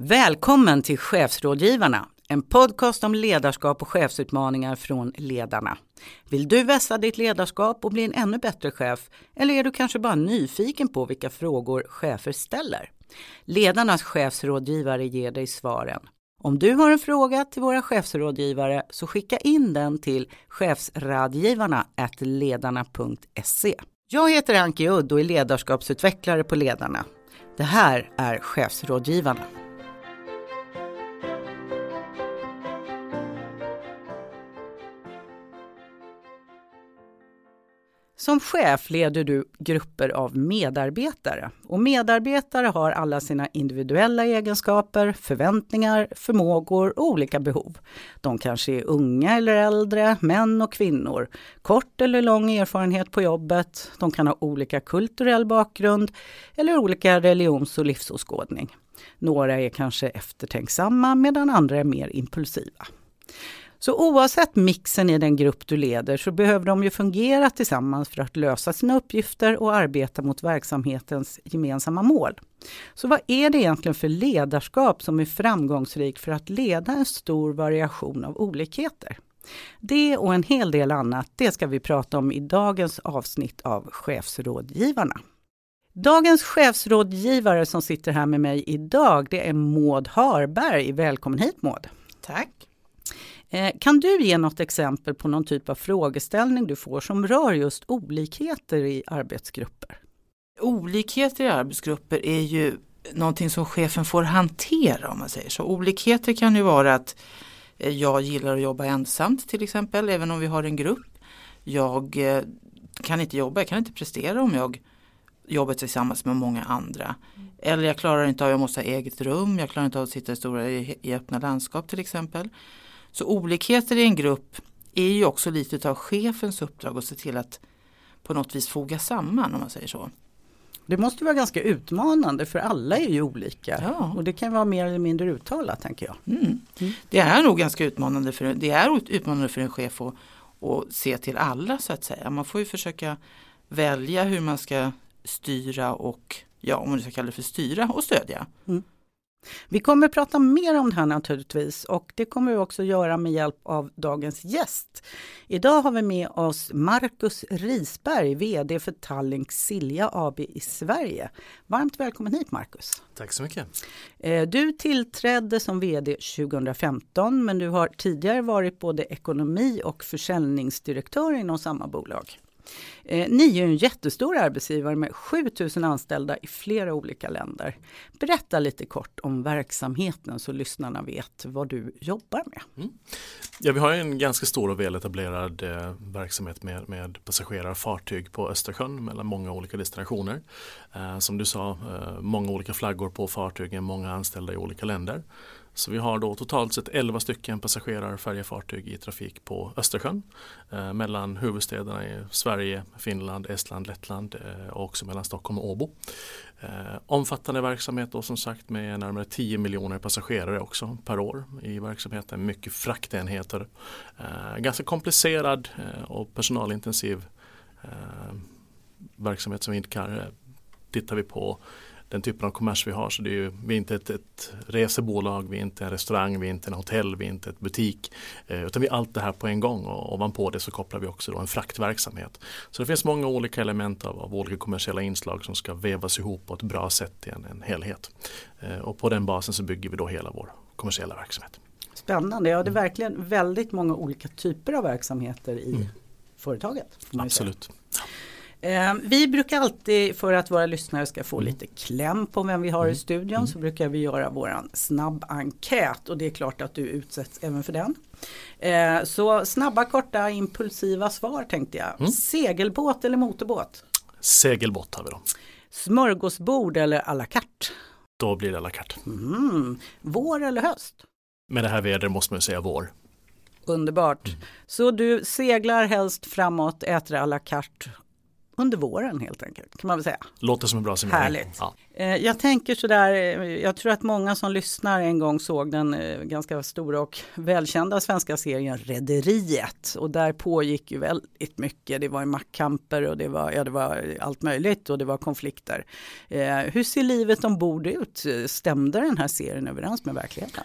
Välkommen till Chefsrådgivarna, en podcast om ledarskap och chefsutmaningar från ledarna. Vill du vässa ditt ledarskap och bli en ännu bättre chef? Eller är du kanske bara nyfiken på vilka frågor chefer ställer? Ledarnas chefsrådgivare ger dig svaren. Om du har en fråga till våra chefsrådgivare så skicka in den till chefsradgivarna ledarna.se. Jag heter Anki Udd och är ledarskapsutvecklare på Ledarna. Det här är Chefsrådgivarna. Som chef leder du grupper av medarbetare och medarbetare har alla sina individuella egenskaper, förväntningar, förmågor och olika behov. De kanske är unga eller äldre, män och kvinnor, kort eller lång erfarenhet på jobbet, de kan ha olika kulturell bakgrund eller olika religions och livsåskådning. Några är kanske eftertänksamma medan andra är mer impulsiva. Så oavsett mixen i den grupp du leder så behöver de ju fungera tillsammans för att lösa sina uppgifter och arbeta mot verksamhetens gemensamma mål. Så vad är det egentligen för ledarskap som är framgångsrik för att leda en stor variation av olikheter? Det och en hel del annat, det ska vi prata om i dagens avsnitt av Chefsrådgivarna. Dagens chefsrådgivare som sitter här med mig idag, det är Maud Harberg. Välkommen hit Maud! Tack! Eh, kan du ge något exempel på någon typ av frågeställning du får som rör just olikheter i arbetsgrupper? Olikheter i arbetsgrupper är ju någonting som chefen får hantera om man säger så. Olikheter kan ju vara att eh, jag gillar att jobba ensamt till exempel, även om vi har en grupp. Jag eh, kan inte jobba, jag kan inte prestera om jag jobbar tillsammans med många andra. Eller jag klarar inte av, jag måste ha eget rum, jag klarar inte av att sitta i, stora, i öppna landskap till exempel. Så olikheter i en grupp är ju också lite av chefens uppdrag att se till att på något vis foga samman om man säger så. Det måste vara ganska utmanande för alla är ju olika ja. och det kan vara mer eller mindre uttalat tänker jag. Mm. Mm. Det är nog ganska utmanande för, det är utmanande för en chef att, att se till alla så att säga. Man får ju försöka välja hur man ska styra och ja, om man ska kalla det för styra och stödja. Mm. Vi kommer prata mer om det här naturligtvis och det kommer vi också göra med hjälp av dagens gäst. Idag har vi med oss Marcus Risberg, VD för Tallink Silja AB i Sverige. Varmt välkommen hit Marcus! Tack så mycket! Eh, du tillträdde som VD 2015 men du har tidigare varit både ekonomi och försäljningsdirektör inom samma bolag. Eh, ni är ju en jättestor arbetsgivare med 7000 anställda i flera olika länder. Berätta lite kort om verksamheten så lyssnarna vet vad du jobbar med. Mm. Ja, vi har en ganska stor och väletablerad eh, verksamhet med, med passagerarfartyg på Östersjön mellan många olika destinationer. Eh, som du sa, eh, många olika flaggor på fartygen, många anställda i olika länder. Så vi har då totalt sett 11 stycken passagerarfärjefartyg i trafik på Östersjön eh, mellan huvudstäderna i Sverige, Finland, Estland, Lettland eh, och också mellan Stockholm och Åbo. Eh, omfattande verksamhet då som sagt med närmare 10 miljoner passagerare också per år i verksamheten. Mycket fraktenheter. Eh, ganska komplicerad eh, och personalintensiv eh, verksamhet som vi inte kan eh, tittar vi på den typen av kommers vi har. Så det är ju, vi är inte ett, ett resebolag, vi är inte en restaurang, vi är inte en hotell, vi är inte ett butik. Eh, utan vi är allt det här på en gång och ovanpå det så kopplar vi också då en fraktverksamhet. Så det finns många olika element av, av olika kommersiella inslag som ska vävas ihop på ett bra sätt i en, en helhet. Eh, och på den basen så bygger vi då hela vår kommersiella verksamhet. Spännande, ja det är verkligen väldigt många olika typer av verksamheter i mm. företaget. Absolut. Eh, vi brukar alltid för att våra lyssnare ska få mm. lite kläm på vem vi har i mm. studion mm. så brukar vi göra våran snabb enkät och det är klart att du utsätts även för den. Eh, så snabba korta impulsiva svar tänkte jag. Mm. Segelbåt eller motorbåt? Segelbåt har vi då. Smörgåsbord eller à la carte? Då blir det à la carte. Mm. Vår eller höst? Med det här vädret måste man säga vår. Underbart. Mm. Så du seglar helst framåt, äter à la carte under våren helt enkelt kan man väl säga. Låter som en bra summering. Härligt. Ja. Eh, jag tänker sådär, eh, jag tror att många som lyssnar en gång såg den eh, ganska stora och välkända svenska serien Rederiet. Och där pågick ju väldigt mycket. Det var maktkamper och det var, ja, det var allt möjligt och det var konflikter. Hur ser livet ombord ut? Stämde den här serien överens med verkligheten?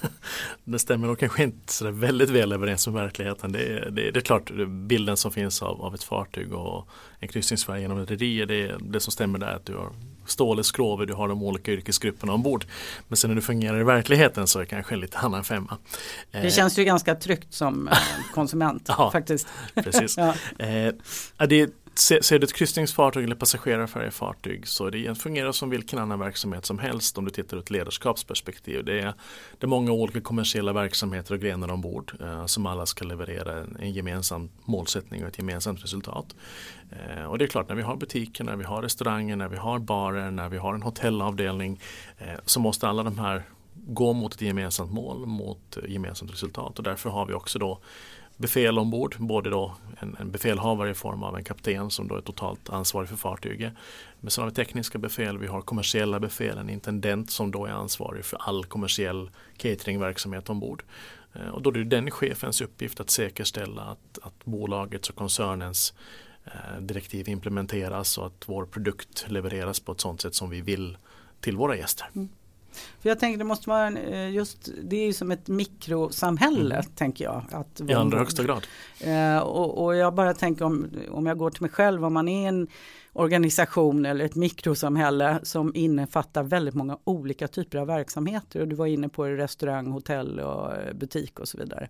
det stämmer nog kanske inte så väldigt väl överens med verkligheten. Det är, det, det är klart bilden som finns av, av ett fartyg och en kryssningsfärja genom ett rederi, det, det som stämmer där är att du har stål och skrover, du har de olika yrkesgrupperna ombord. Men sen när du fungerar i verkligheten så är det kanske en lite annan femma. Det eh, känns ju ganska tryggt som eh, konsument ja, faktiskt. Precis. ja. eh, det Ser du ett kryssningsfartyg eller passagerarfärjefartyg så det fungerar som vilken annan verksamhet som helst om du tittar ur ett ledarskapsperspektiv. Det är, det är många olika kommersiella verksamheter och grenar ombord eh, som alla ska leverera en, en gemensam målsättning och ett gemensamt resultat. Eh, och det är klart när vi har butiker, när vi har restauranger, när vi har barer, när vi har en hotellavdelning eh, så måste alla de här gå mot ett gemensamt mål, mot gemensamt resultat och därför har vi också då befäl ombord, både då en, en befälhavare i form av en kapten som då är totalt ansvarig för fartyget. Men sen har vi tekniska befäl, vi har kommersiella befäl, en intendent som då är ansvarig för all kommersiell cateringverksamhet ombord. Eh, och då är det den chefens uppgift att säkerställa att, att bolagets och koncernens eh, direktiv implementeras och att vår produkt levereras på ett sådant sätt som vi vill till våra gäster. Mm. För jag tänker det måste vara en, eh, just, det är ju som ett mikrosamhälle mm. tänker jag. Att I allra högsta grad. Eh, och, och, jag bara tänker om, om jag går till mig själv, om man är en organisation eller ett mikrosamhälle som innefattar väldigt många olika typer av verksamheter. Och du var inne på restaurang, hotell och eh, butik och så vidare.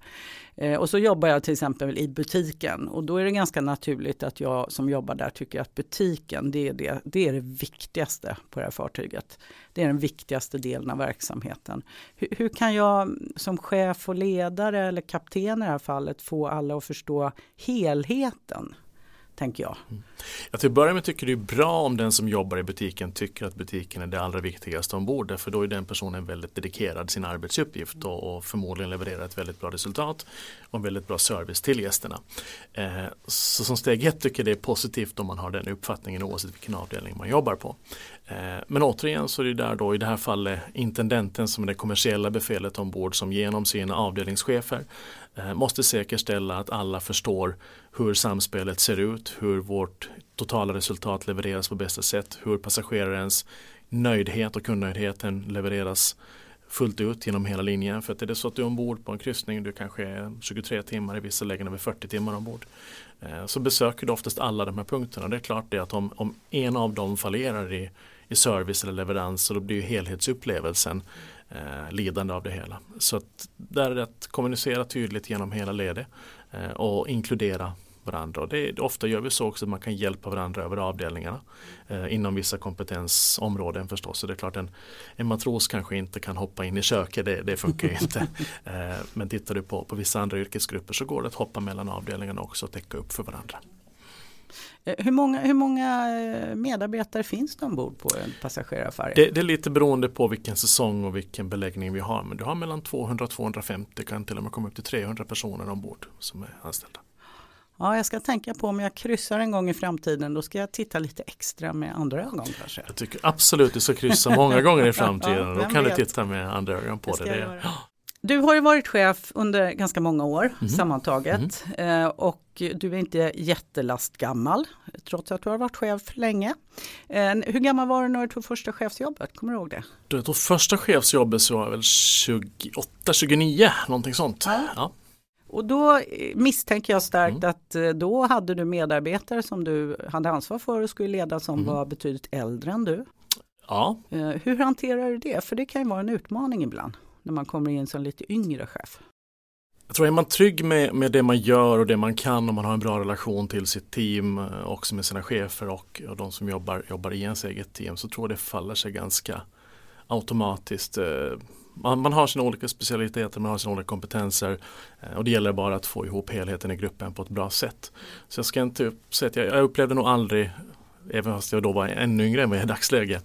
Eh, och så jobbar jag till exempel i butiken och då är det ganska naturligt att jag som jobbar där tycker att butiken det är det, det, är det viktigaste på det här fartyget. Det är den viktigaste delen av verksamheten. Hur, hur kan jag som chef och ledare eller kapten i det här fallet få alla att förstå helheten? Tänker jag. Mm. Ja, till att börja med tycker det är bra om den som jobbar i butiken tycker att butiken är det allra viktigaste ombord. För då är den personen väldigt dedikerad sin arbetsuppgift och, och förmodligen levererar ett väldigt bra resultat och en väldigt bra service till gästerna. Eh, så som steg ett tycker jag det är positivt om man har den uppfattningen oavsett vilken avdelning man jobbar på. Eh, men återigen så är det där då i det här fallet intendenten som är det kommersiella befälet ombord som genom sina avdelningschefer eh, måste säkerställa att alla förstår hur samspelet ser ut, hur vårt totala resultat levereras på bästa sätt, hur passagerarens nöjdhet och kundnöjdheten levereras fullt ut genom hela linjen. För att är det så att du är ombord på en kryssning, du kanske är 23 timmar, i vissa lägen över 40 timmar ombord. Eh, så besöker du oftast alla de här punkterna. Det är klart det att om, om en av dem fallerar i, i service eller leverans så då blir ju helhetsupplevelsen eh, lidande av det hela. Så att där är det att kommunicera tydligt genom hela ledet eh, och inkludera varandra. Och det, ofta gör vi så också att man kan hjälpa varandra över avdelningarna eh, inom vissa kompetensområden förstås. Så det är klart en, en matros kanske inte kan hoppa in i köket, det, det funkar ju inte. Eh, men tittar du på, på vissa andra yrkesgrupper så går det att hoppa mellan avdelningarna också och täcka upp för varandra. Eh, hur många, hur många eh, medarbetare finns det ombord på en passagerarfärja? Det, det, är lite beroende på vilken säsong och vilken beläggning vi har. Men du har mellan 200 250, kan till och med komma upp till 300 personer ombord som är anställda. Ja, jag ska tänka på om jag kryssar en gång i framtiden, då ska jag titta lite extra med andra ögon kanske. Jag tycker absolut du ska kryssa många gånger i framtiden, ja, då kan vet. du titta med andra ögon på det. det. Du har ju varit chef under ganska många år mm. sammantaget mm. och du är inte jättelastgammal trots att du har varit chef länge. Eh, hur gammal var du när du tog första chefsjobbet? Kommer du ihåg det? Då jag tog första chefsjobbet så var jag väl 28-29 någonting sånt. Ja. ja. Och då misstänker jag starkt mm. att eh, då hade du medarbetare som du hade ansvar för och skulle leda som mm. var betydligt äldre än du. Ja. Hur hanterar du det? För det kan ju vara en utmaning ibland när man kommer in som lite yngre chef? Jag tror är man trygg med, med det man gör och det man kan och man har en bra relation till sitt team eh, också med sina chefer och, och de som jobbar, jobbar i ens eget team så tror jag det faller sig ganska automatiskt. Man, man, har sina olika specialiteter, man har sina olika kompetenser eh, och det gäller bara att få ihop helheten i gruppen på ett bra sätt. Så jag ska inte säga att jag, jag upplevde nog aldrig även fast jag då var ännu yngre än vad jag är i dagsläge,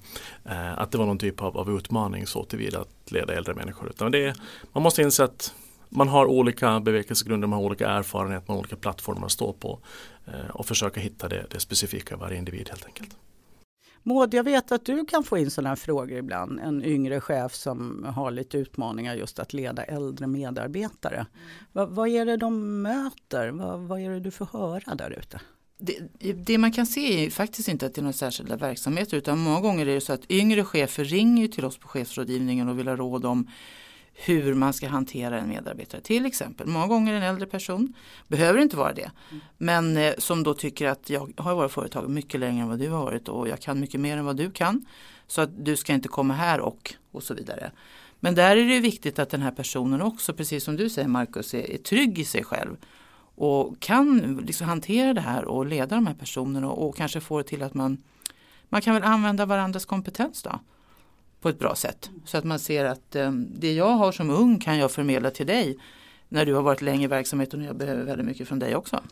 eh, att det var någon typ av, av utmaning så tillvida att leda äldre människor. Utan det är, man måste inse att man har olika bevekelsegrunder, man har olika erfarenheter, man har olika plattformar att stå på eh, och försöka hitta det, det specifika varje individ helt enkelt. Maud, jag vet att du kan få in sådana här frågor ibland. En yngre chef som har lite utmaningar just att leda äldre medarbetare. Mm. Vad, vad är det de möter? Vad, vad är det du får höra där ute? Det, det, man kan se är faktiskt inte att det är några särskilda verksamheter utan många gånger är det så att yngre chefer ringer till oss på chefsrådgivningen och vill ha råd om hur man ska hantera en medarbetare. Till exempel, många gånger en äldre person, behöver inte vara det, mm. men eh, som då tycker att jag har varit företag mycket längre än vad du har varit och jag kan mycket mer än vad du kan. Så att du ska inte komma här och, och så vidare. Men där är det viktigt att den här personen också, precis som du säger Marcus, är, är trygg i sig själv och kan liksom hantera det här och leda de här personerna och, och kanske få det till att man man kan väl använda varandras kompetens då på ett bra sätt. Så att man ser att eh, det jag har som ung kan jag förmedla till dig när du har varit länge i verksamheten och jag behöver väldigt mycket från dig också.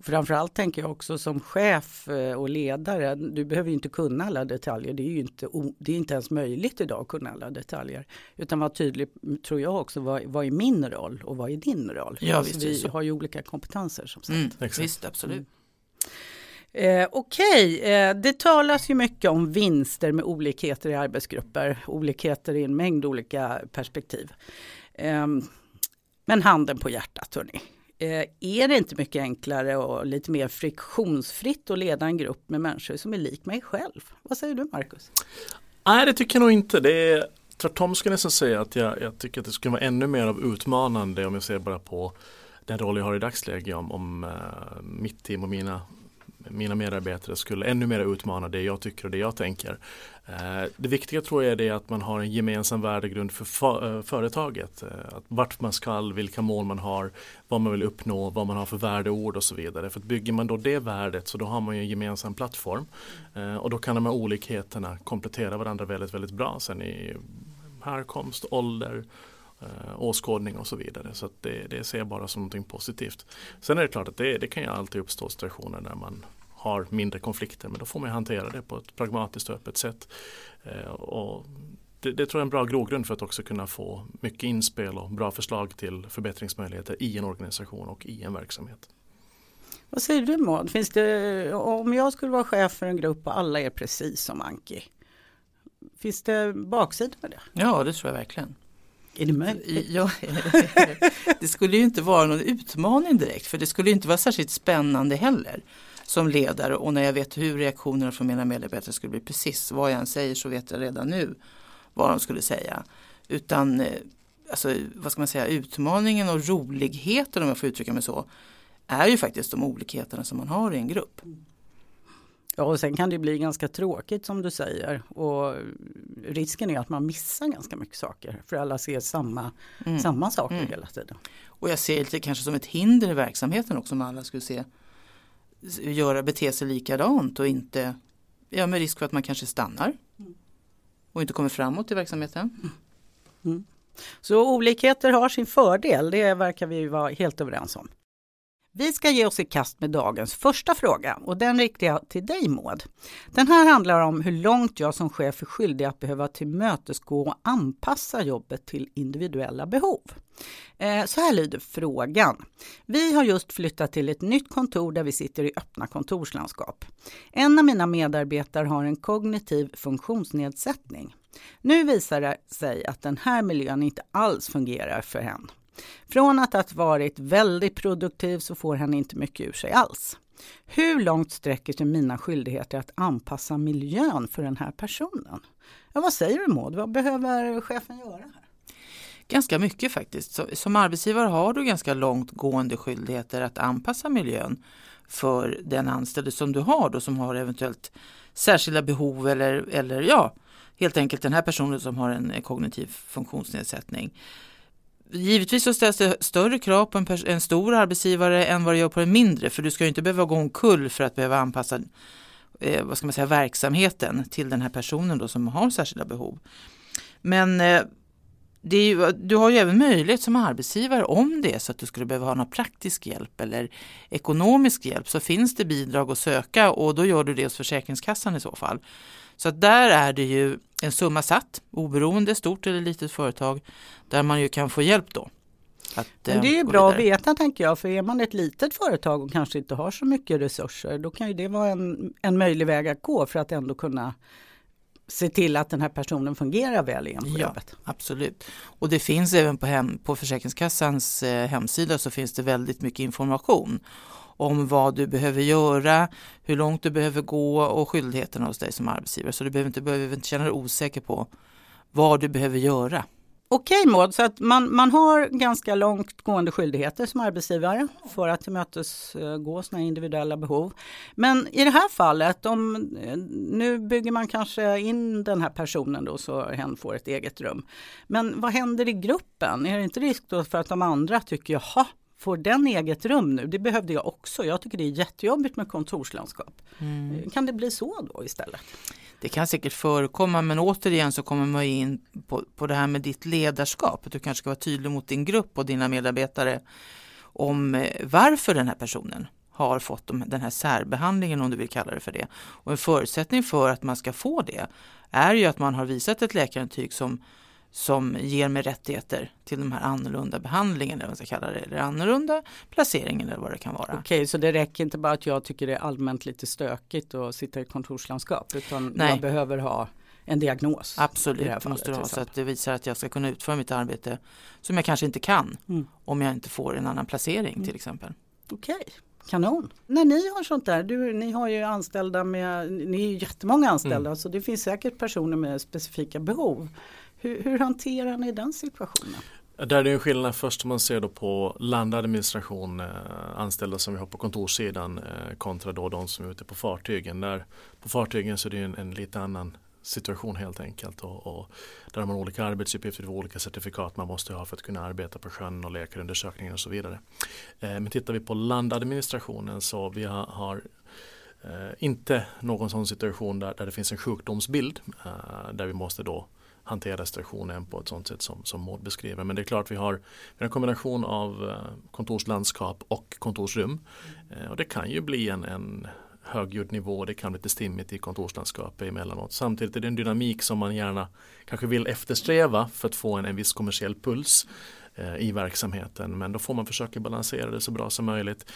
Framförallt tänker jag också som chef eh, och ledare, du behöver inte kunna alla detaljer. Det är ju inte, det är inte ens möjligt idag att kunna alla detaljer. Utan vara tydlig, tror jag också, vad, vad är min roll och vad är din roll? Ja, alltså, vi har ju olika kompetenser som sagt. Mm, visst, absolut. Mm. Eh, Okej, okay. eh, det talas ju mycket om vinster med olikheter i arbetsgrupper, olikheter i en mängd olika perspektiv. Eh, men handen på hjärtat hörni, eh, är det inte mycket enklare och lite mer friktionsfritt att leda en grupp med människor som är lik mig själv? Vad säger du Marcus? Nej det tycker jag nog inte. Det är, tvärtom skulle jag nästan säga att jag, jag tycker att det skulle vara ännu mer av utmanande om jag ser bara på den roll jag har i dagsläget om, om uh, mitt team och mina mina medarbetare skulle ännu mer utmana det jag tycker och det jag tänker. Eh, det viktiga tror jag är det att man har en gemensam värdegrund för eh, företaget. Eh, att vart man ska, vilka mål man har, vad man vill uppnå, vad man har för värdeord och så vidare. För att bygger man då det värdet så då har man ju en gemensam plattform. Och då kan de här olikheterna komplettera varandra väldigt, väldigt bra sen i härkomst, ålder, eh, åskådning och så vidare. Så det, det ser jag bara som något positivt. Sen är det klart att det, det kan ju alltid uppstå situationer där man har mindre konflikter men då får man hantera det på ett pragmatiskt och öppet sätt. Eh, och det, det, tror jag är en bra grogrund för att också kunna få mycket inspel och bra förslag till förbättringsmöjligheter i en organisation och i en verksamhet. Vad säger du Maud? Finns det, om jag skulle vara chef för en grupp och alla är precis som Anki. Finns det baksidor med det? Ja det tror jag verkligen. Är det möjligt? Ja, det skulle ju inte vara någon utmaning direkt för det skulle inte vara särskilt spännande heller som ledare och när jag vet hur reaktionerna från mina medarbetare skulle bli precis vad jag än säger så vet jag redan nu vad de skulle säga. Utan eh, alltså, vad ska man säga, utmaningen och roligheten om jag får uttrycka mig så är ju faktiskt de olikheterna som man har i en grupp. Ja, och sen kan det bli ganska tråkigt som du säger. Och risken är att man missar ganska mycket saker. För alla ser samma, mm. samma saker mm. hela tiden. Och jag ser det kanske som ett hinder i verksamheten också om alla skulle se göra, bete sig likadant och inte, ja med risk för att man kanske stannar. Mm. Och inte kommer framåt i verksamheten. Mm. mm. Så olikheter har sin fördel, det verkar vi vara helt överens om. Vi ska ge oss i kast med dagens första fråga och den riktar jag till dig Maud. Den här handlar om hur långt jag som chef är skyldig att behöva tillmötesgå och anpassa jobbet till individuella behov. Eh, så här lyder frågan. Vi har just flyttat till ett nytt kontor där vi sitter i öppna kontorslandskap. En av mina medarbetare har en kognitiv funktionsnedsättning. Nu visar det sig att den här miljön inte alls fungerar för henne. Från att ha varit väldigt produktiv så får han inte mycket ur sig alls. Hur långt sträcker sig mina skyldigheter att anpassa miljön för den här personen? Ja, vad säger du Maud, vad behöver chefen göra? här? Ganska mycket faktiskt. Som arbetsgivare har du ganska långtgående skyldigheter att anpassa miljön för den anställde som du har då som har eventuellt särskilda behov eller, eller ja, helt enkelt den här personen som har en kognitiv funktionsnedsättning. Givetvis så ställs det större krav på en, en, stor arbetsgivare än vad det gör på en mindre för du ska ju inte behöva gå omkull för att behöva anpassa eh, vad ska man säga, verksamheten till den här personen då som har särskilda behov. Men eh, ju, du har ju även möjlighet som arbetsgivare om det är så att du skulle behöva ha någon praktisk hjälp eller ekonomisk hjälp så finns det bidrag att söka och då gör du det hos Försäkringskassan i så fall. Så att där är det ju en summa satt, oberoende stort eller litet företag, där man ju kan få hjälp då. Att, Men det är ju bra att veta tänker jag, för är man ett litet företag och kanske inte har så mycket resurser, då kan ju det vara en, en möjlig väg att gå för att ändå kunna se till att den här personen fungerar väl igen på ja, jobbet. Absolut. Och det finns även på, hem, på Försäkringskassans eh, hemsida så finns det väldigt mycket information om vad du behöver göra, hur långt du behöver gå och skyldigheterna hos dig som arbetsgivare. Så du behöver inte, behöver inte känna dig osäker på vad du behöver göra. Okej Maud, så att man, man har ganska långtgående skyldigheter som arbetsgivare för att tillmötesgå sina individuella behov. Men i det här fallet, om, nu bygger man kanske in den här personen då så hen får ett eget rum. Men vad händer i gruppen? Är det inte risk då för att de andra tycker jaha, får den eget rum nu? Det behövde jag också. Jag tycker det är jättejobbigt med kontorslandskap. Mm. Kan det bli så då istället? Det kan säkert förekomma men återigen så kommer man in på, på det här med ditt ledarskap. du kanske ska vara tydlig mot din grupp och dina medarbetare om eh, varför den här personen har fått den här särbehandlingen om du vill kalla det för det. Och en förutsättning för att man ska få det är ju att man har visat ett läkarintyg som som ger mig rättigheter till de här annorlunda behandlingen, eller vad man ska kalla det, eller annorlunda placeringen eller vad det kan vara. Okej, så det räcker inte bara att jag tycker det är allmänt lite stökigt att sitta i kontorslandskap, utan Nej. jag behöver ha en diagnos. Absolut, måste du ha så att det visar att jag ska kunna utföra mitt arbete som jag kanske inte kan mm. om jag inte får en annan placering mm. till exempel. Okej. Kanon! När ni har sånt där, du, ni har ju anställda med, ni är ju jättemånga anställda mm. så det finns säkert personer med specifika behov. Hur, hur hanterar ni den situationen? Där är det en skillnad först om man ser då på landadministration eh, anställda som vi har på kontorssidan eh, kontra då de som är ute på fartygen. Där, på fartygen så är det en, en lite annan situation helt enkelt. Och, och, där har man olika arbetsuppgifter och olika certifikat man måste ha för att kunna arbeta på sjön och läkarundersökningar och så vidare. Eh, men tittar vi på landadministrationen så vi har, har inte någon sån situation där, där det finns en sjukdomsbild där vi måste då hantera situationen på ett sånt sätt som, som Maud beskriver. Men det är klart vi har, vi har en kombination av eh, kontorslandskap och kontorsrum. Eh, och det kan ju bli en, en högljudd nivå, det kan bli lite stimmigt i kontorslandskapet emellanåt. Samtidigt är det en dynamik som man gärna kanske vill eftersträva för att få en, en viss kommersiell puls eh, i verksamheten. Men då får man försöka balansera det så bra som möjligt.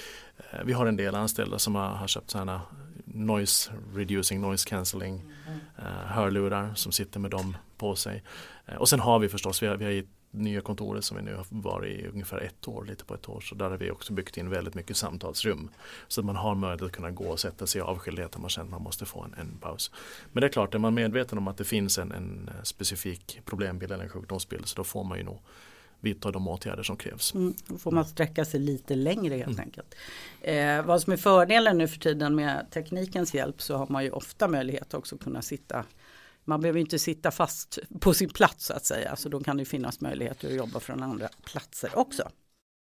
Vi har en del anställda som har, har köpt sådana noise reducing, noise cancelling mm. hörlurar som sitter med dem på sig. Eh, och sen har vi förstås, vi har, vi har nya kontoret som vi nu har varit i ungefär ett år, lite på ett år. Så där har vi också byggt in väldigt mycket samtalsrum. Så att man har möjlighet att kunna gå och sätta sig i avskildhet om man känner att man måste få en, en, paus. Men det är klart, är man medveten om att det finns en, en specifik problembild eller en sjukdomsbild så då får man ju nog vidta de åtgärder som krävs. Mm, då får man sträcka sig lite längre helt mm. enkelt. Eh, vad som är fördelen nu för tiden med teknikens hjälp så har man ju ofta möjlighet också att kunna sitta man behöver inte sitta fast på sin plats så att säga, så då kan det finnas möjligheter att jobba från andra platser också.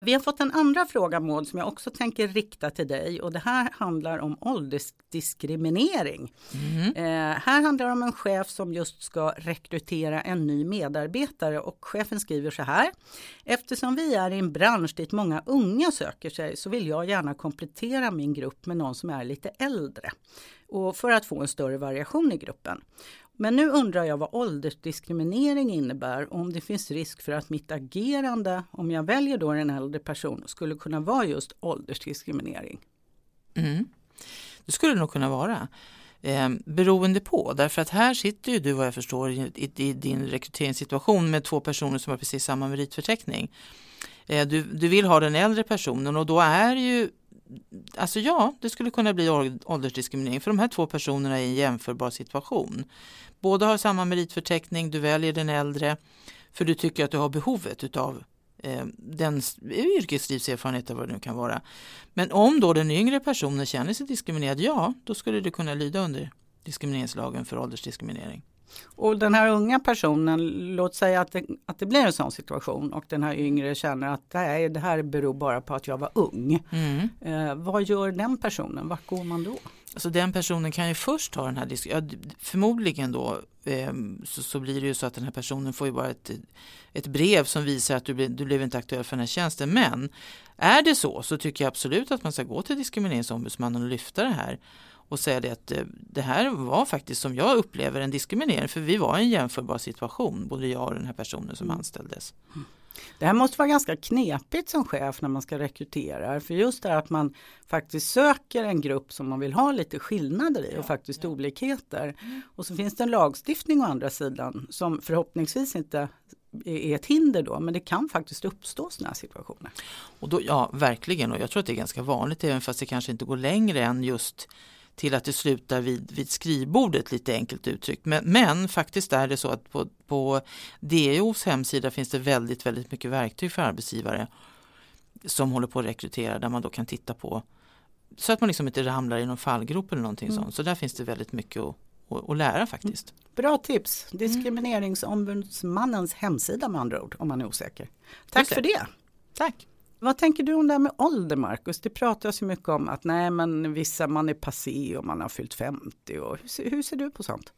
Vi har fått en andra fråga Maud som jag också tänker rikta till dig och det här handlar om åldersdiskriminering. Mm. Eh, här handlar det om en chef som just ska rekrytera en ny medarbetare och chefen skriver så här. Eftersom vi är i en bransch dit många unga söker sig så vill jag gärna komplettera min grupp med någon som är lite äldre och för att få en större variation i gruppen. Men nu undrar jag vad åldersdiskriminering innebär och om det finns risk för att mitt agerande, om jag väljer då en äldre person, skulle kunna vara just åldersdiskriminering. Mm. Det skulle nog kunna vara. Eh, beroende på, därför att här sitter ju du vad jag förstår i, i, i din rekryteringssituation med två personer som har precis samma meritförteckning. Eh, du, du vill ha den äldre personen och då är ju Alltså ja, det skulle kunna bli åldersdiskriminering för de här två personerna är i en jämförbar situation. Båda har samma meritförteckning, du väljer den äldre för du tycker att du har behovet utav eh, den yrkeslivserfarenhet eller vad det nu kan vara. Men om då den yngre personen känner sig diskriminerad, ja, då skulle det kunna lyda under diskrimineringslagen för åldersdiskriminering. Och den här unga personen, låt säga att det, att det blir en sån situation och den här yngre känner att nej, det här beror bara på att jag var ung. Mm. Eh, vad gör den personen? Vart går man då? Alltså den personen kan ju först ta den här diskussionen. Ja, förmodligen då eh, så, så, blir det ju så att den här personen får ju bara ett, ett brev som visar att du, du blev inte aktuell för den här tjänsten. Men är det så så tycker jag absolut att man ska gå till diskrimineringsombudsmannen och lyfta det här och säga det att eh, det här var faktiskt som jag upplever en diskriminering för vi var i en jämförbar situation, både jag och den här personen som mm. anställdes. Det här måste vara ganska knepigt som chef när man ska rekrytera. För just det att man faktiskt söker en grupp som man vill ha lite skillnader i och faktiskt olikheter. Mm. Och så finns det en lagstiftning å andra sidan som förhoppningsvis inte är ett hinder då, men det kan faktiskt uppstå sådana här situationer. Och då, ja, verkligen, och jag tror att det är ganska vanligt även fast det kanske inte går längre än just till att det slutar vid, vid skrivbordet lite enkelt uttryckt. Men, men faktiskt är det så att på, på DOs hemsida finns det väldigt, väldigt mycket verktyg för arbetsgivare som håller på att rekrytera där man då kan titta på så att man liksom inte ramlar i någon fallgrop eller någonting mm. sånt. Så där finns det väldigt mycket att, att, att lära faktiskt. Mm. Bra tips! Diskrimineringsombudsmannens hemsida med andra ord om man är osäker. Tack för det! Tack! Vad tänker du om det här med ålder Marcus? Det pratas ju mycket om att nej men vissa man är passé och man har fyllt 50 och hur ser, hur ser du på sånt?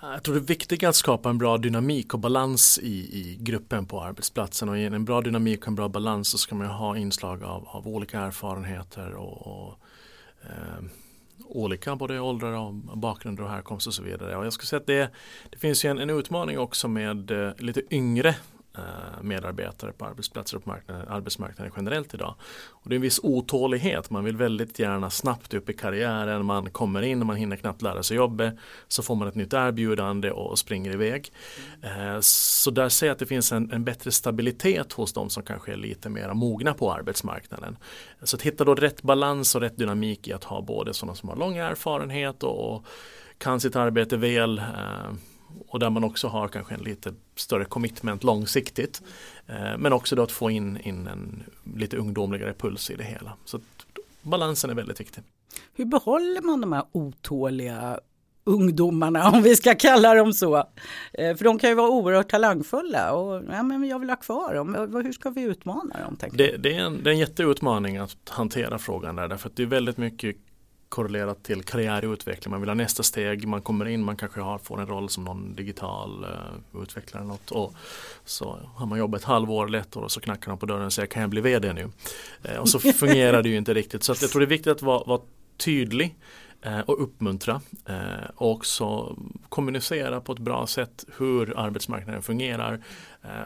Jag tror det är viktigt att skapa en bra dynamik och balans i, i gruppen på arbetsplatsen och i en bra dynamik och en bra balans så ska man ha inslag av, av olika erfarenheter och, och eh, olika både åldrar och bakgrunder och härkomst och så vidare. Och jag skulle säga att det, det finns ju en, en utmaning också med eh, lite yngre Eh, medarbetare på arbetsplatser och på marknaden, arbetsmarknaden generellt idag. Och det är en viss otålighet, man vill väldigt gärna snabbt upp i karriären, man kommer in och man hinner knappt lära sig jobbet. Så får man ett nytt erbjudande och springer iväg. Eh, så där ser jag att det finns en, en, bättre stabilitet hos de som kanske är lite mer mogna på arbetsmarknaden. Så att hitta då rätt balans och rätt dynamik i att ha både sådana som har lång erfarenhet och, och kan sitt arbete väl eh, och där man också har kanske en lite större commitment långsiktigt. Eh, men också då att få in, in en lite ungdomligare puls i det hela. Så balansen är väldigt viktig. Hur behåller man de här otåliga ungdomarna om vi ska kalla dem så. Eh, för de kan ju vara oerhört talangfulla och ja, men jag vill ha kvar dem. Hur ska vi utmana dem? Det, det, är en, det är en jätteutmaning att hantera frågan där därför att det är väldigt mycket korrelerat till karriärutveckling. Man vill ha nästa steg, man kommer in, man kanske har, får en roll som någon digital uh, utvecklare. Något, och så har man jobbat ett halvår eller ett år och så knackar de på dörren och säger kan jag bli vd nu? Uh, och så fungerar det ju inte riktigt. Så jag tror det är viktigt att vara, vara tydlig uh, och uppmuntra och också kommunicera på ett bra sätt hur arbetsmarknaden fungerar.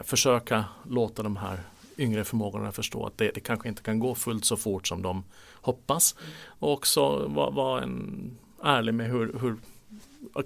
Försöka låta de här yngre förmågorna förstå att det, det, kanske inte kan gå fullt så fort som de hoppas. Och också vara var en ärlig med hur, hur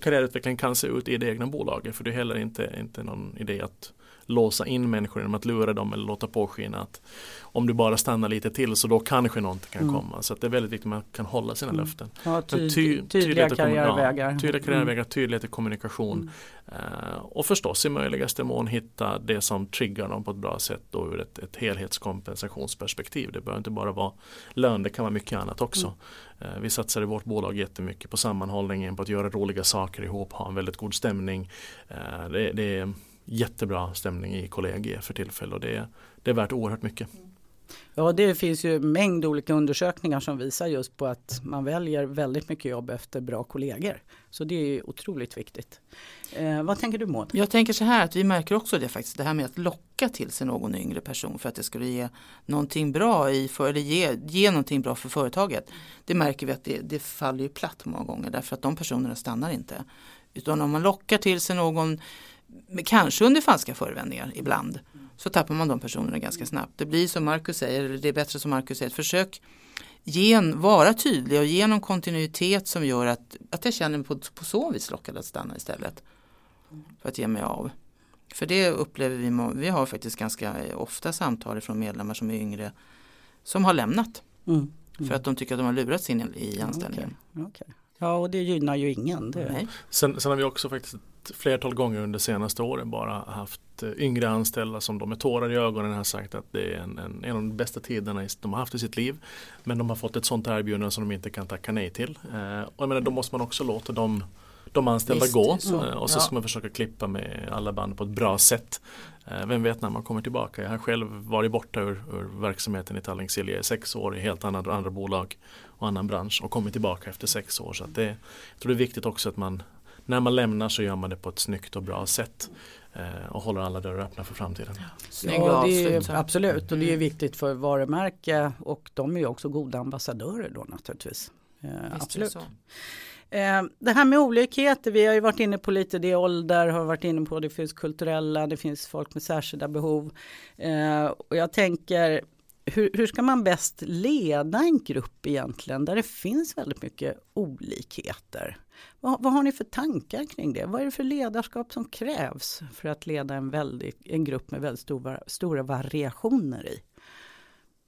karriärutveckling kan se ut i det egna bolaget. För det är heller inte, inte någon idé att låsa in människor genom att lura dem eller låta påskina att om du bara stannar lite till så då kanske någonting kan mm. komma. Så det är väldigt viktigt att man kan hålla sina mm. löften. Ja, ty ty tydliga karriärvägar. Ja, tydliga karriärvägar, tydlighet i kommunikation. Mm. Uh, och förstås i möjligaste mån hitta det som triggar dem på ett bra sätt då ur ett, ett helhetskompensationsperspektiv. Det behöver inte bara vara lön, det kan vara mycket annat också. Uh, vi satsar i vårt bolag jättemycket på sammanhållningen, på att göra roliga saker ihop, ha en väldigt god stämning. Uh, det, det är jättebra stämning i kollegiet för tillfället och det, det är värt oerhört mycket. Ja, det finns ju en mängd olika undersökningar som visar just på att man väljer väldigt mycket jobb efter bra kollegor. Så det är otroligt viktigt. Eh, vad tänker du Maud? Jag tänker så här att vi märker också det faktiskt, det här med att locka till sig någon yngre person för att det skulle ge någonting bra i för, eller ge, ge någonting bra för företaget. Det märker vi att det, det faller ju platt många gånger därför att de personerna stannar inte. Utan om man lockar till sig någon kanske under falska förevändningar ibland, så tappar man de personerna ganska snabbt. Det blir som Marcus säger, eller det är bättre som Marcus säger, försök gen, vara tydlig och ge någon kontinuitet som gör att, att jag känner mig på, på så vis lockad att stanna istället. För att ge mig av. För det upplever vi, vi har faktiskt ganska ofta samtal från medlemmar som är yngre som har lämnat. Mm. Mm. För att de tycker att de har lurats in i anställningen. Okay. Okay. Ja och det gynnar ju ingen. Det. Sen, sen har vi också faktiskt flertal gånger under senaste åren bara haft eh, yngre anställda som de med tårar i ögonen har sagt att det är en, en, en av de bästa tiderna de har haft i sitt liv. Men de har fått ett sånt erbjudande som de inte kan tacka nej till. Eh, och jag menar, då måste man också låta dem de anställda Visst, gå så, eh, och så ja. ska man försöka klippa med alla band på ett bra sätt. Eh, vem vet när man kommer tillbaka. Jag har själv varit borta ur, ur verksamheten i Tallink i sex år i helt andra, andra bolag och annan bransch och kommit tillbaka efter sex år. Så det, jag tror det är viktigt också att man när man lämnar så gör man det på ett snyggt och bra sätt eh, och håller alla dörrar öppna för framtiden. Ja, det är, absolut och det är mm. viktigt för varumärke och de är också goda ambassadörer då naturligtvis. absolut. Det här med olikheter, vi har ju varit inne på lite det ålder, har varit inne på det finns kulturella, det finns folk med särskilda behov. Och jag tänker hur, hur, ska man bäst leda en grupp egentligen där det finns väldigt mycket olikheter? Vad, vad, har ni för tankar kring det? Vad är det för ledarskap som krävs för att leda en, väldigt, en grupp med väldigt stora, stora variationer i?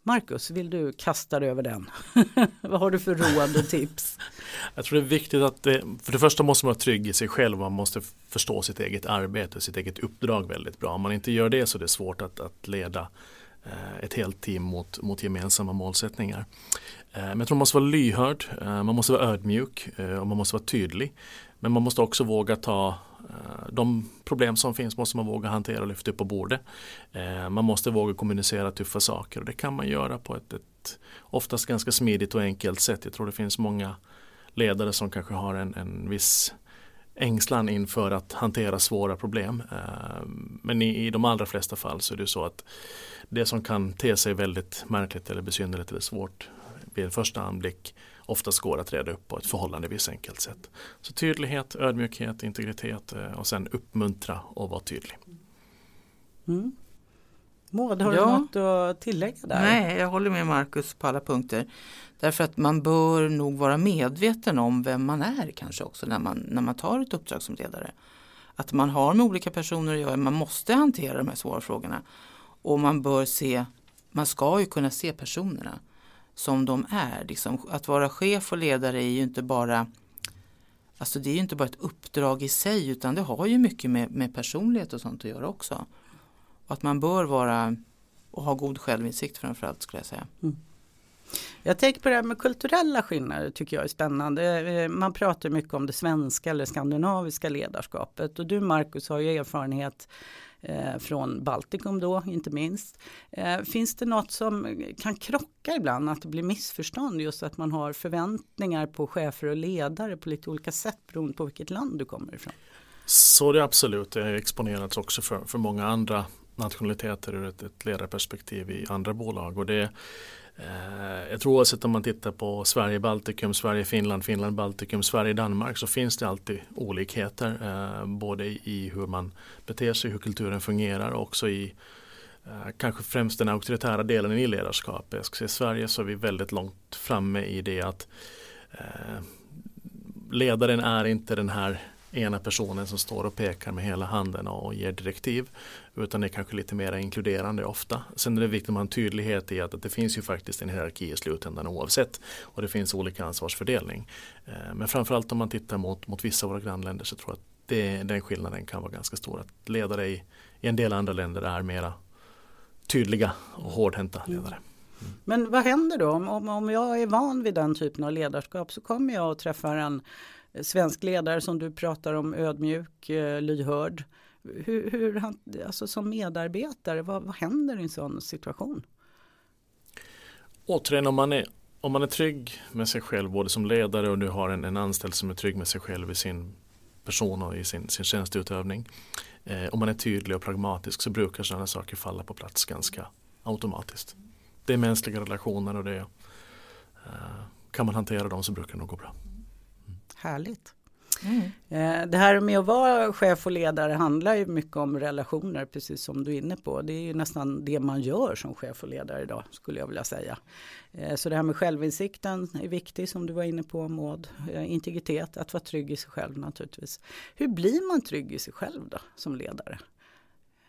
Marcus, vill du kasta dig över den? Vad har du för råd och tips? Jag tror det är viktigt att, det, för det första måste man vara trygg i sig själv. Man måste förstå sitt eget arbete, sitt eget uppdrag väldigt bra. Om man inte gör det så är det svårt att, att leda Eh, ett helt team mot, mot gemensamma målsättningar. Eh, men jag tror man måste vara lyhörd, eh, man måste vara ödmjuk och man måste vara tydlig. Men man måste också våga ta de problem som finns måste man våga hantera och lyfta upp på bordet. Man måste våga kommunicera tuffa saker och det kan man göra på ett, ett oftast ganska smidigt och enkelt sätt. Jag tror det finns många ledare som kanske har en, en viss ängslan inför att hantera svåra problem. Eh, men i, i de allra flesta fall så är det så att det som kan te sig väldigt märkligt eller besynnerligt eller svårt vid en första anblick oftast går att reda upp på ett förhållandevis enkelt sätt. Så tydlighet, ödmjukhet, integritet eh, och sen uppmuntra och vara tydlig. Mm. Maud, har ja. du något att tillägga där? Nej, jag håller med Marcus på alla punkter. Därför att man bör nog vara medveten om vem man är kanske också när man, när man tar ett uppdrag som ledare. Att man har med olika personer att göra, man måste hantera de här svåra frågorna. Och man bör se, man ska ju kunna se personerna som de är. Liksom, att vara chef och ledare är ju inte bara Alltså det är ju inte bara ett uppdrag i sig utan det har ju mycket med, med personlighet och sånt att göra också. Och att man bör vara och ha god självinsikt framförallt skulle jag säga. Mm. Jag tänker på det här med kulturella skillnader tycker jag är spännande. Eh, man pratar mycket om det svenska eller skandinaviska ledarskapet och du Marcus har ju erfarenhet eh, från Baltikum då inte minst. Eh, finns det något som kan krocka ibland, att det blir missförstånd just att man har förväntningar på chefer och ledare på lite olika sätt beroende på vilket land du kommer ifrån? Så det är absolut, det har exponerats också för, för många andra nationaliteter ur ett, ett ledarperspektiv i andra bolag. Och det, eh, jag tror oavsett om man tittar på Sverige, Baltikum, Sverige, Finland, Finland, Baltikum, Sverige, Danmark så finns det alltid olikheter. Eh, både i hur man beter sig, hur kulturen fungerar och också i eh, kanske främst den auktoritära delen i ledarskap. Jag ska säga, I Sverige så är vi väldigt långt framme i det att eh, ledaren är inte den här ena personen som står och pekar med hela handen och ger direktiv. Utan det är kanske lite mer inkluderande ofta. Sen är det viktigt att man har en tydlighet i att, att det finns ju faktiskt en hierarki i slutändan oavsett. Och det finns olika ansvarsfördelning. Eh, men framförallt om man tittar mot, mot vissa av våra grannländer så tror jag att det, den skillnaden kan vara ganska stor. Att ledare i, i en del andra länder är mera tydliga och hårdhänta mm. ledare. Mm. Men vad händer då om, om jag är van vid den typen av ledarskap så kommer jag att träffa en svensk ledare som du pratar om, ödmjuk, eh, lyhörd. Hur, hur han, alltså som medarbetare, vad, vad händer i en sån situation? Återigen, om man, är, om man är trygg med sig själv, både som ledare och du har en, en anställd som är trygg med sig själv i sin person och i sin, sin tjänsteutövning. Eh, om man är tydlig och pragmatisk så brukar sådana saker falla på plats ganska automatiskt. Det är mänskliga relationer och det eh, kan man hantera dem så brukar det nog gå bra. Härligt. Mm. Eh, det här med att vara chef och ledare handlar ju mycket om relationer, precis som du är inne på. Det är ju nästan det man gör som chef och ledare idag, skulle jag vilja säga. Eh, så det här med självinsikten är viktigt, som du var inne på Maud. Eh, integritet, att vara trygg i sig själv naturligtvis. Hur blir man trygg i sig själv då, som ledare?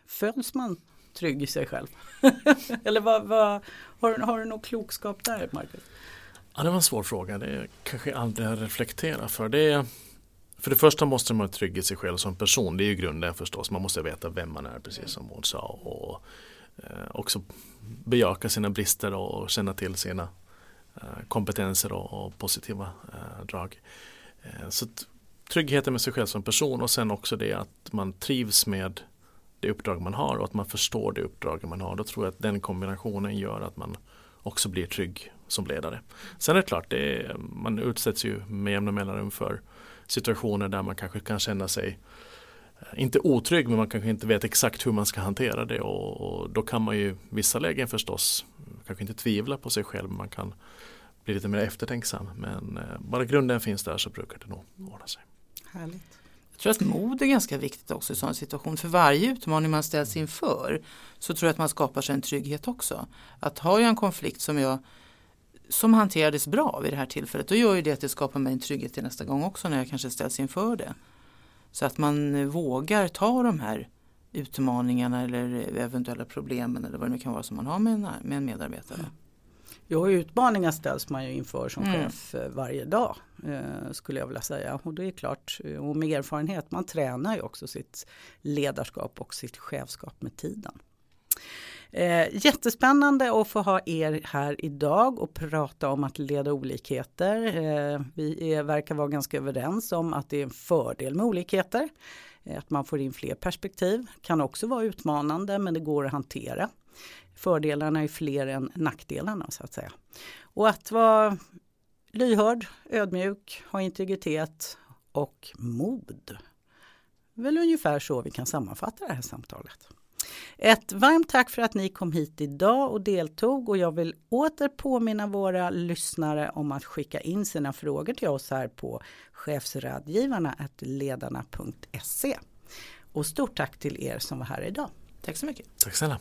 Föds man trygg i sig själv? Eller vad, vad, har, har du någon klokskap där, Marcus? Ja, det var en svår fråga. Det kanske jag aldrig har reflekterat för. Det är, för det första måste man vara trygg i sig själv som person. Det är ju grunden förstås. Man måste veta vem man är precis som hon sa. Och eh, också bejaka sina brister och känna till sina eh, kompetenser och, och positiva eh, drag. Eh, så tryggheten med sig själv som person och sen också det att man trivs med det uppdrag man har och att man förstår det uppdrag man har. Då tror jag att den kombinationen gör att man också blir trygg som ledare. Sen är det klart, det är, man utsätts ju med jämna mellanrum för situationer där man kanske kan känna sig eh, inte otrygg men man kanske inte vet exakt hur man ska hantera det och, och då kan man ju vissa lägen förstås kanske inte tvivla på sig själv. Man kan bli lite mer eftertänksam. Men eh, bara grunden finns där så brukar det nog ordna sig. Härligt. Jag tror att mod är ganska viktigt också i sådana situation. För varje utmaning man ställs inför så tror jag att man skapar sig en trygghet också. Att har jag en konflikt som jag som hanterades bra vid det här tillfället då gör ju det att det skapar mig en trygghet till nästa gång också när jag kanske ställs inför det. Så att man vågar ta de här utmaningarna eller eventuella problemen eller vad det nu kan vara som man har med en, med en medarbetare. Jo, utmaningar ställs man ju inför som mm. chef eh, varje dag eh, skulle jag vilja säga. Och det är klart, eh, och med erfarenhet, man tränar ju också sitt ledarskap och sitt chefskap med tiden. Eh, jättespännande att få ha er här idag och prata om att leda olikheter. Eh, vi är, verkar vara ganska överens om att det är en fördel med olikheter. Eh, att man får in fler perspektiv kan också vara utmanande men det går att hantera. Fördelarna är fler än nackdelarna så att säga. Och att vara lyhörd, ödmjuk, ha integritet och mod. Väl ungefär så vi kan sammanfatta det här samtalet. Ett varmt tack för att ni kom hit idag och deltog och jag vill åter påminna våra lyssnare om att skicka in sina frågor till oss här på chefsrådgivarna ledarna.se. Och stort tack till er som var här idag. Tack så mycket. Tack snälla.